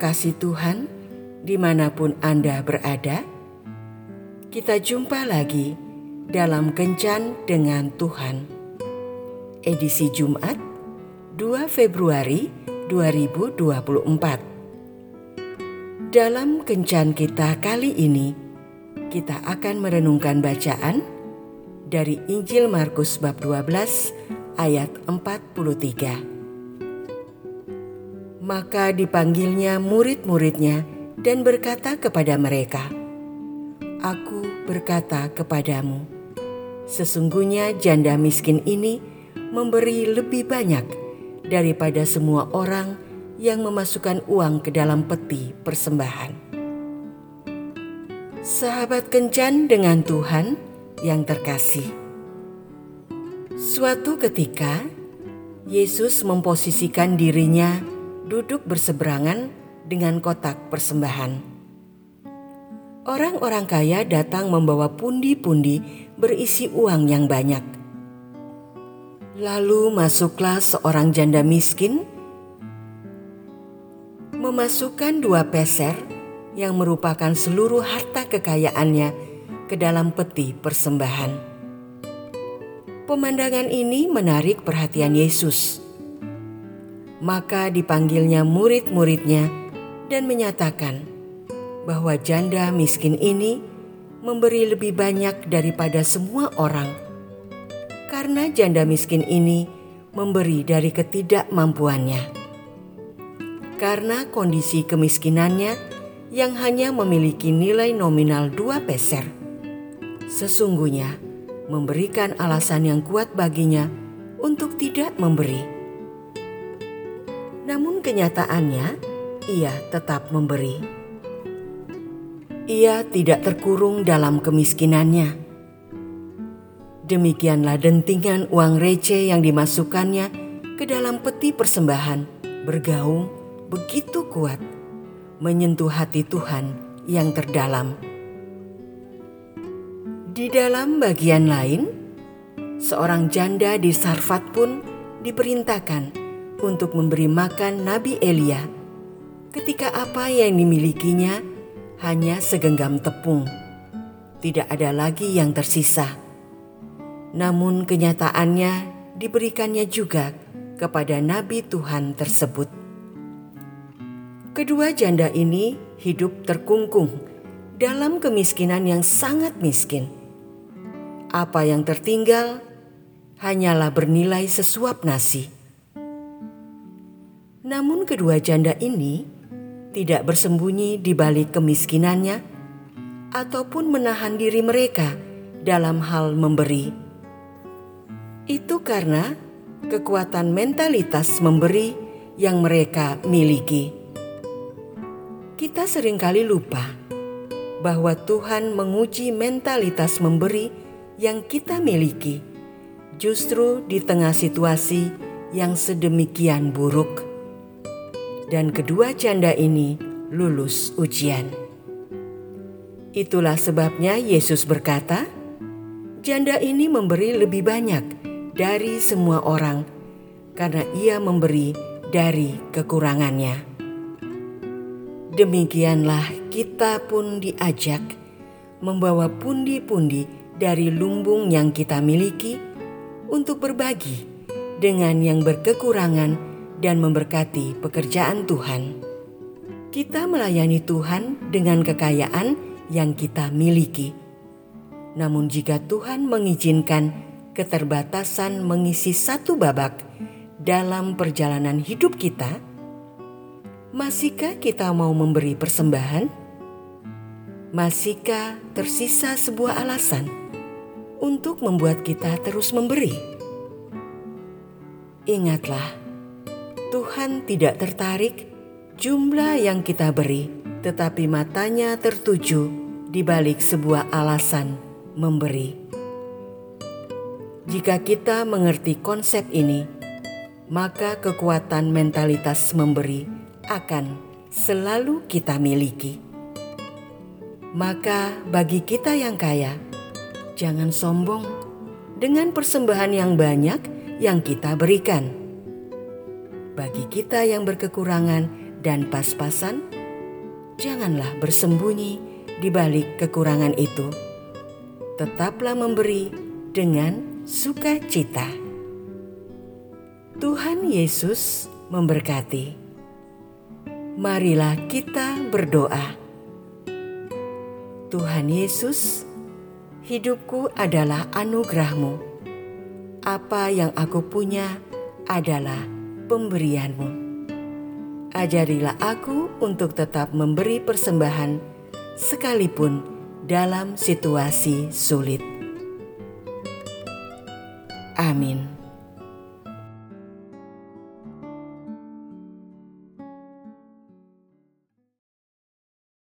kasih Tuhan, di mana pun Anda berada, kita jumpa lagi dalam Kencan dengan Tuhan. Edisi Jumat 2 Februari 2024. Dalam Kencan kita kali ini, kita akan merenungkan bacaan dari Injil Markus bab 12 ayat 43. Maka dipanggilnya murid-muridnya dan berkata kepada mereka, Aku berkata kepadamu, sesungguhnya janda miskin ini memberi lebih banyak daripada semua orang yang memasukkan uang ke dalam peti persembahan. Sahabat kencan dengan Tuhan yang terkasih. Suatu ketika, Yesus memposisikan dirinya duduk berseberangan dengan kotak persembahan. Orang-orang kaya datang membawa pundi-pundi berisi uang yang banyak. Lalu masuklah seorang janda miskin, memasukkan dua peser yang merupakan seluruh harta kekayaannya ke dalam peti persembahan. Pemandangan ini menarik perhatian Yesus maka dipanggilnya murid-muridnya dan menyatakan bahwa janda miskin ini memberi lebih banyak daripada semua orang. Karena janda miskin ini memberi dari ketidakmampuannya. Karena kondisi kemiskinannya yang hanya memiliki nilai nominal dua peser. Sesungguhnya memberikan alasan yang kuat baginya untuk tidak memberi namun kenyataannya ia tetap memberi. Ia tidak terkurung dalam kemiskinannya. Demikianlah dentingan uang receh yang dimasukkannya ke dalam peti persembahan bergaung begitu kuat, menyentuh hati Tuhan yang terdalam. Di dalam bagian lain, seorang janda di Sarfat pun diperintahkan untuk memberi makan Nabi Elia ketika apa yang dimilikinya hanya segenggam tepung. Tidak ada lagi yang tersisa. Namun kenyataannya diberikannya juga kepada nabi Tuhan tersebut. Kedua janda ini hidup terkungkung dalam kemiskinan yang sangat miskin. Apa yang tertinggal hanyalah bernilai sesuap nasi. Namun kedua janda ini tidak bersembunyi di balik kemiskinannya ataupun menahan diri mereka dalam hal memberi. Itu karena kekuatan mentalitas memberi yang mereka miliki. Kita sering kali lupa bahwa Tuhan menguji mentalitas memberi yang kita miliki justru di tengah situasi yang sedemikian buruk dan kedua janda ini lulus ujian. Itulah sebabnya Yesus berkata, "Janda ini memberi lebih banyak dari semua orang, karena ia memberi dari kekurangannya." Demikianlah kita pun diajak membawa pundi-pundi dari lumbung yang kita miliki untuk berbagi dengan yang berkekurangan dan memberkati pekerjaan Tuhan. Kita melayani Tuhan dengan kekayaan yang kita miliki. Namun, jika Tuhan mengizinkan keterbatasan mengisi satu babak dalam perjalanan hidup kita, masihkah kita mau memberi persembahan? Masihkah tersisa sebuah alasan untuk membuat kita terus memberi? Ingatlah Tuhan tidak tertarik jumlah yang kita beri, tetapi matanya tertuju di balik sebuah alasan memberi. Jika kita mengerti konsep ini, maka kekuatan mentalitas memberi akan selalu kita miliki. Maka, bagi kita yang kaya, jangan sombong dengan persembahan yang banyak yang kita berikan bagi kita yang berkekurangan dan pas-pasan, janganlah bersembunyi di balik kekurangan itu. Tetaplah memberi dengan sukacita. Tuhan Yesus memberkati. Marilah kita berdoa. Tuhan Yesus, hidupku adalah anugerahmu. Apa yang aku punya adalah pemberianmu. Ajarilah aku untuk tetap memberi persembahan sekalipun dalam situasi sulit. Amin.